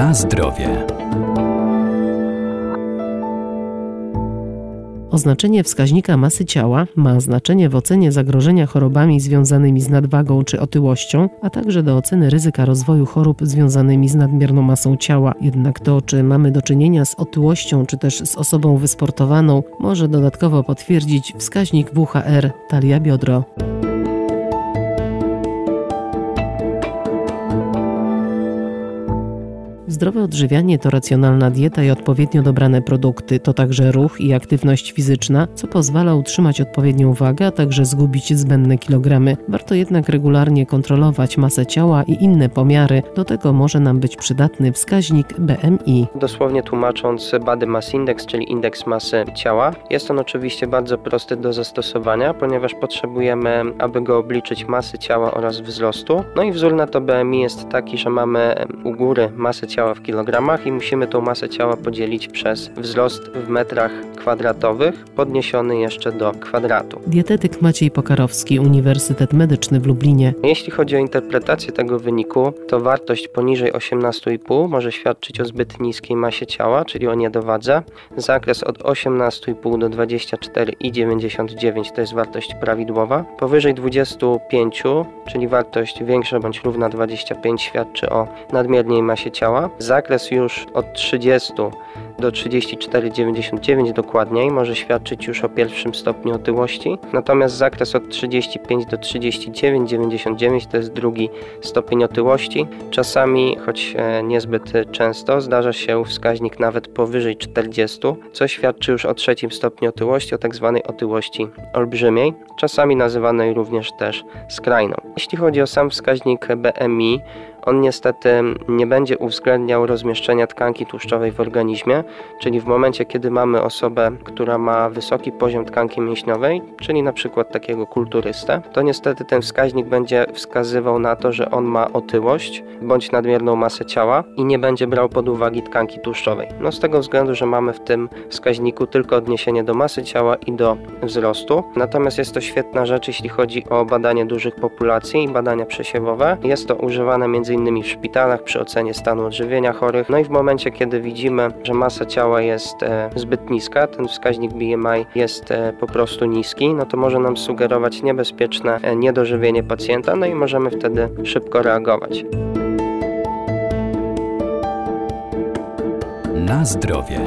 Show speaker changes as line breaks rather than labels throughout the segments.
Na zdrowie. Oznaczenie wskaźnika masy ciała ma znaczenie w ocenie zagrożenia chorobami związanymi z nadwagą czy otyłością, a także do oceny ryzyka rozwoju chorób związanymi z nadmierną masą ciała. Jednak to, czy mamy do czynienia z otyłością czy też z osobą wysportowaną, może dodatkowo potwierdzić wskaźnik WHR talia biodro. Zdrowe odżywianie to racjonalna dieta i odpowiednio dobrane produkty, to także ruch i aktywność fizyczna, co pozwala utrzymać odpowiednią wagę, a także zgubić zbędne kilogramy. Warto jednak regularnie kontrolować masę ciała i inne pomiary. Do tego może nam być przydatny wskaźnik BMI.
Dosłownie tłumacząc Body Mass Index, czyli indeks masy ciała, jest on oczywiście bardzo prosty do zastosowania, ponieważ potrzebujemy, aby go obliczyć masy ciała oraz wzrostu. No i wzór na to BMI jest taki, że mamy u góry masę ciała ciała w kilogramach i musimy tą masę ciała podzielić przez wzrost w metrach kwadratowych, podniesiony jeszcze do kwadratu.
Dietetyk Maciej Pokarowski, Uniwersytet Medyczny w Lublinie.
Jeśli chodzi o interpretację tego wyniku, to wartość poniżej 18,5 może świadczyć o zbyt niskiej masie ciała, czyli o niedowadze. Zakres od 18,5 do 24,99 to jest wartość prawidłowa. Powyżej 25, czyli wartość większa bądź równa 25 świadczy o nadmiernej masie ciała. Zakres już od 30 do 34,99 dokładniej może świadczyć już o pierwszym stopniu otyłości, natomiast zakres od 35 do 39,99 to jest drugi stopień otyłości. Czasami, choć e, niezbyt często, zdarza się wskaźnik nawet powyżej 40, co świadczy już o trzecim stopniu otyłości, o tak zwanej otyłości olbrzymiej, czasami nazywanej również też skrajną. Jeśli chodzi o sam wskaźnik BMI, on niestety nie będzie uwzględniał rozmieszczenia tkanki tłuszczowej w organizmie, czyli w momencie, kiedy mamy osobę, która ma wysoki poziom tkanki mięśniowej, czyli na przykład takiego kulturystę, to niestety ten wskaźnik będzie wskazywał na to, że on ma otyłość bądź nadmierną masę ciała i nie będzie brał pod uwagę tkanki tłuszczowej. No z tego względu, że mamy w tym wskaźniku tylko odniesienie do masy ciała i do wzrostu. Natomiast jest to świetna rzecz, jeśli chodzi o badanie dużych populacji i badania przesiewowe. Jest to używane między m.in. w szpitalach przy ocenie stanu odżywienia chorych. No i w momencie, kiedy widzimy, że masa ciała jest e, zbyt niska, ten wskaźnik BMI jest e, po prostu niski, no to może nam sugerować niebezpieczne e, niedożywienie pacjenta, no i możemy wtedy szybko reagować.
Na zdrowie.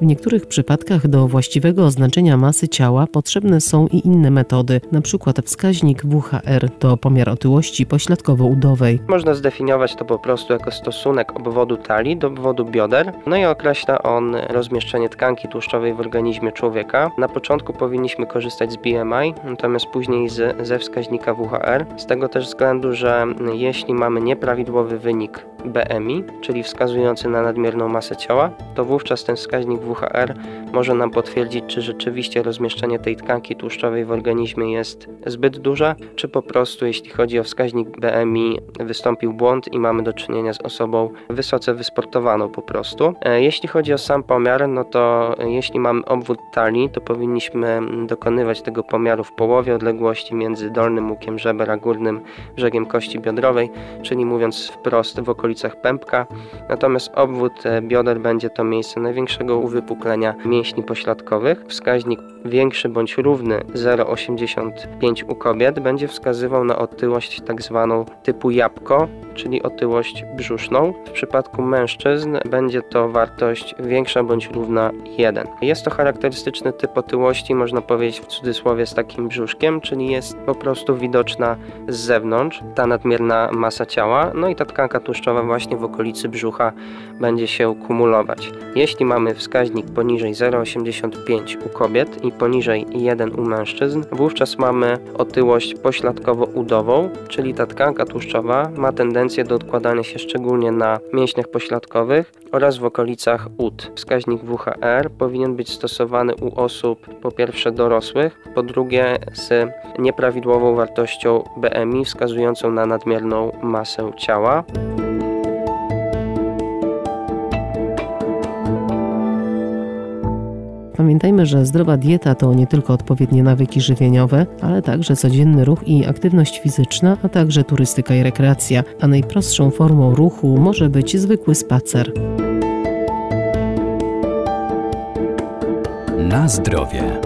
W niektórych przypadkach do właściwego oznaczenia masy ciała potrzebne są i inne metody, np. wskaźnik WHR to pomiar otyłości pośladkowo-udowej.
Można zdefiniować to po prostu jako stosunek obwodu talii do obwodu bioder, no i określa on rozmieszczenie tkanki tłuszczowej w organizmie człowieka. Na początku powinniśmy korzystać z BMI, natomiast później z, ze wskaźnika WHR, z tego też względu, że jeśli mamy nieprawidłowy wynik BMI, czyli wskazujący na nadmierną masę ciała, to wówczas ten wskaźnik WHR może nam potwierdzić, czy rzeczywiście rozmieszczenie tej tkanki tłuszczowej w organizmie jest zbyt duże, czy po prostu jeśli chodzi o wskaźnik BMI wystąpił błąd i mamy do czynienia z osobą wysoce wysportowaną po prostu. E, jeśli chodzi o sam pomiar, no to jeśli mamy obwód talii, to powinniśmy dokonywać tego pomiaru w połowie odległości między dolnym łukiem żeber a górnym brzegiem kości biodrowej, czyli mówiąc wprost w okolicach pępka. Natomiast obwód e, bioder będzie to miejsce największego uwypuklenia mięśni pośladkowych. Wskaźnik większy bądź równy 0,85 u kobiet będzie wskazywał na otyłość tak zwaną typu jabłko, czyli otyłość brzuszną. W przypadku mężczyzn będzie to wartość większa bądź równa 1. Jest to charakterystyczny typ otyłości, można powiedzieć w cudzysłowie z takim brzuszkiem, czyli jest po prostu widoczna z zewnątrz ta nadmierna masa ciała, no i ta tkanka tłuszczowa właśnie w okolicy brzucha będzie się kumulować. Jeśli mamy wskaźnik poniżej 0,85 u kobiet i poniżej 1 u mężczyzn, wówczas mamy otyłość pośladkowo-udową, czyli ta tkanka tłuszczowa ma tendencję do odkładania się szczególnie na mięśniach pośladkowych oraz w okolicach ud. Wskaźnik WHR powinien być stosowany u osób po pierwsze dorosłych, po drugie z nieprawidłową wartością BMI wskazującą na nadmierną masę ciała.
Pamiętajmy, że zdrowa dieta to nie tylko odpowiednie nawyki żywieniowe, ale także codzienny ruch i aktywność fizyczna, a także turystyka i rekreacja. A najprostszą formą ruchu może być zwykły spacer.
Na zdrowie.